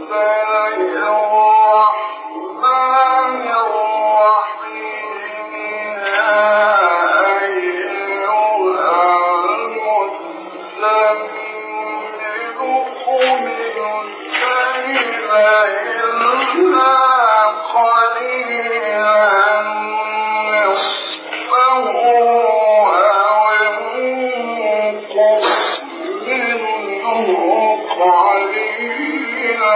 ذلك علينا.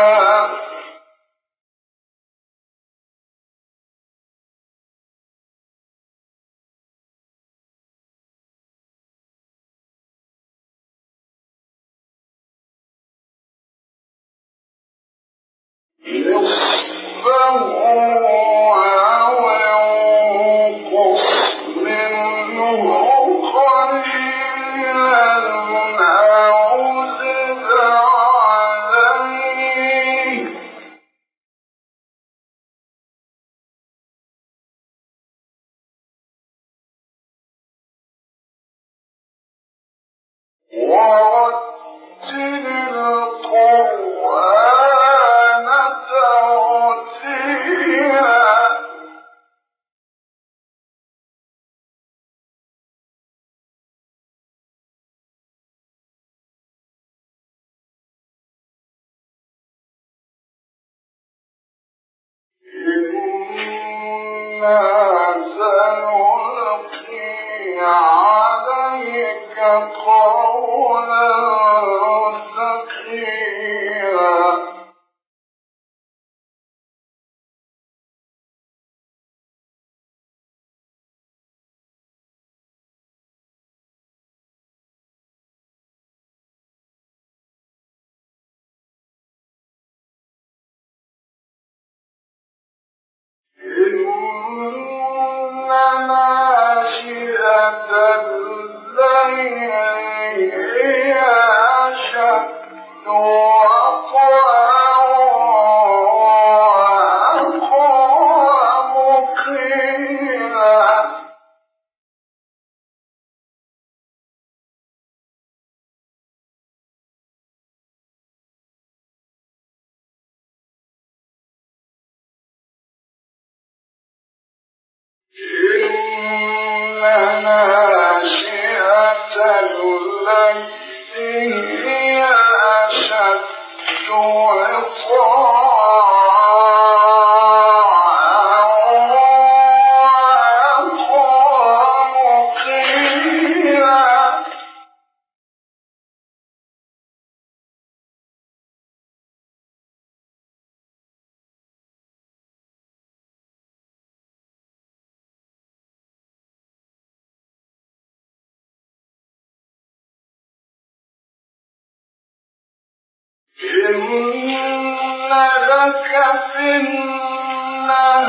إِنَّا إن لك في النهار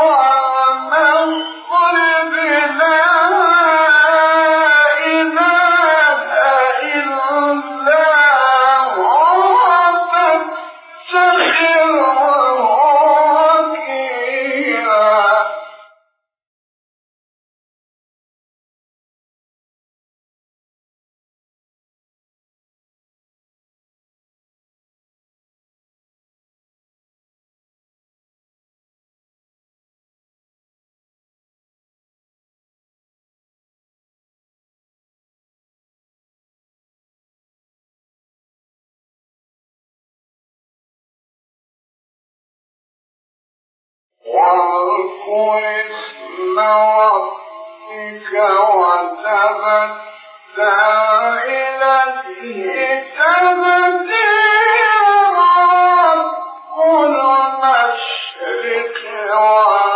واذكر اسم ربك وتبتل إليه تبتيرا كل مشرق وعلى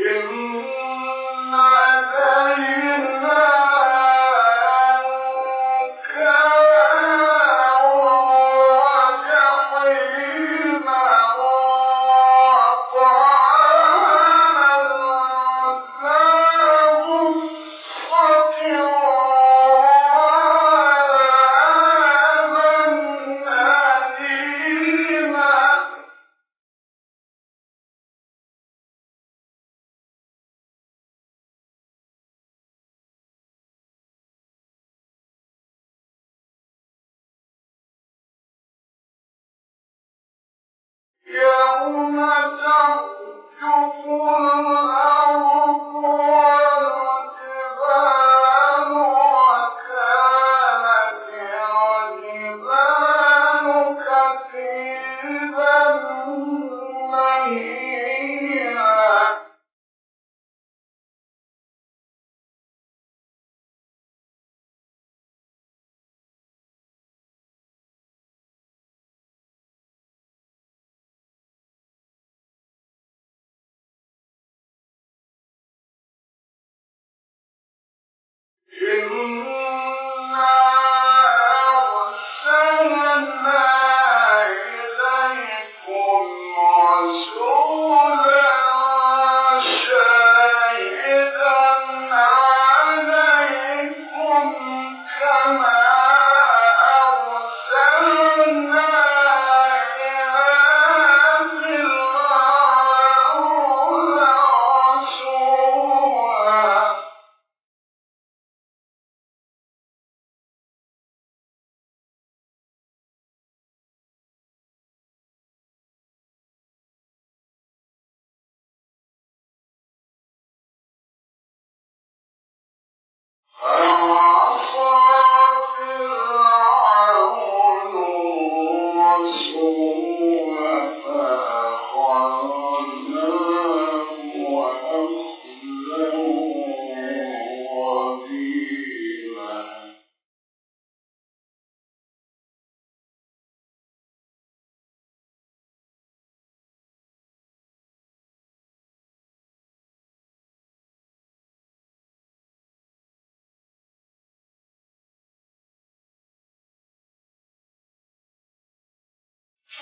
إن يَرْجُونَ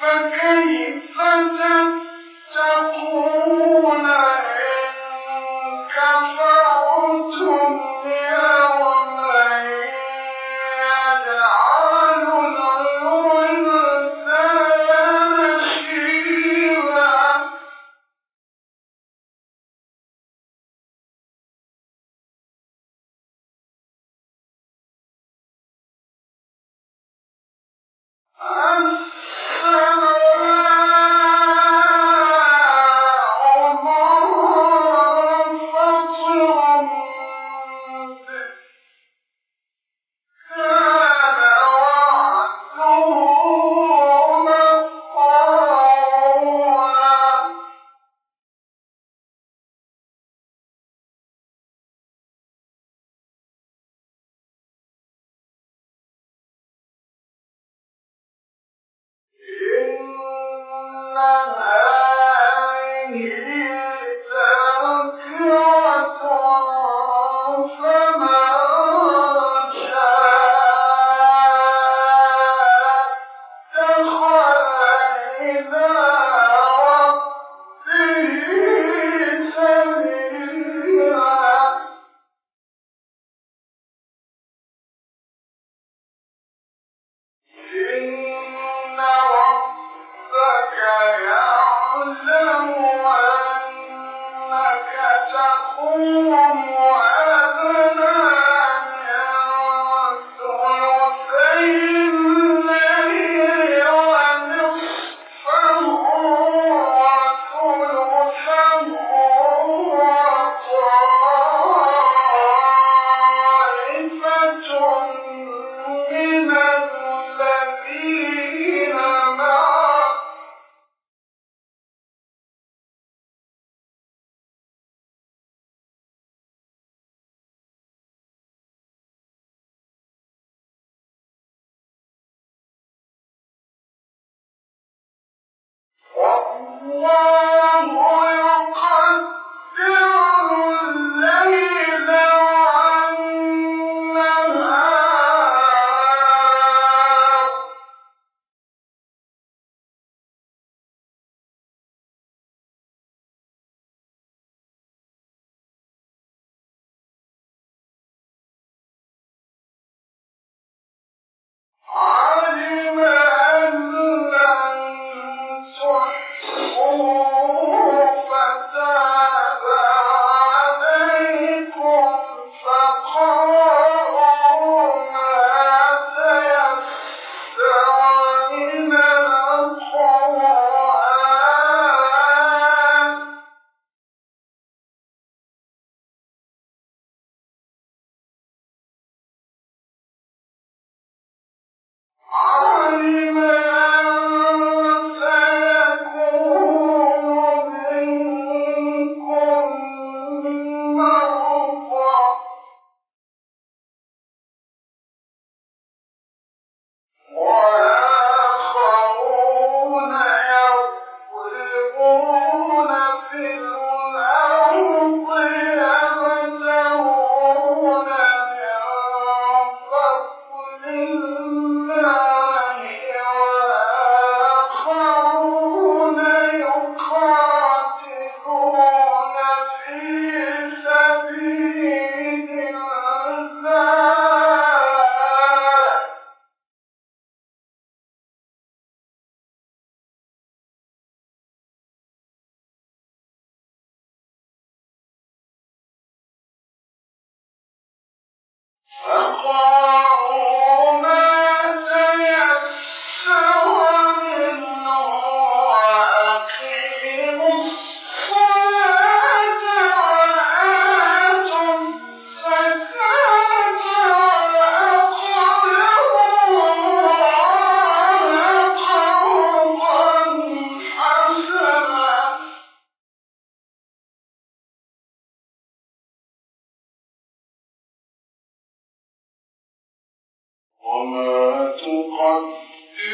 فكيف تتقون؟ وما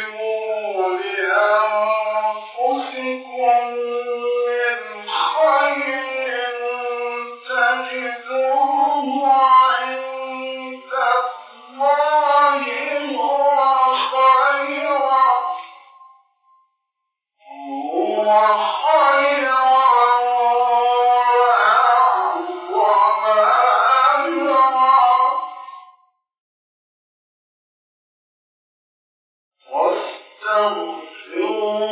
ನಾವು تغفرون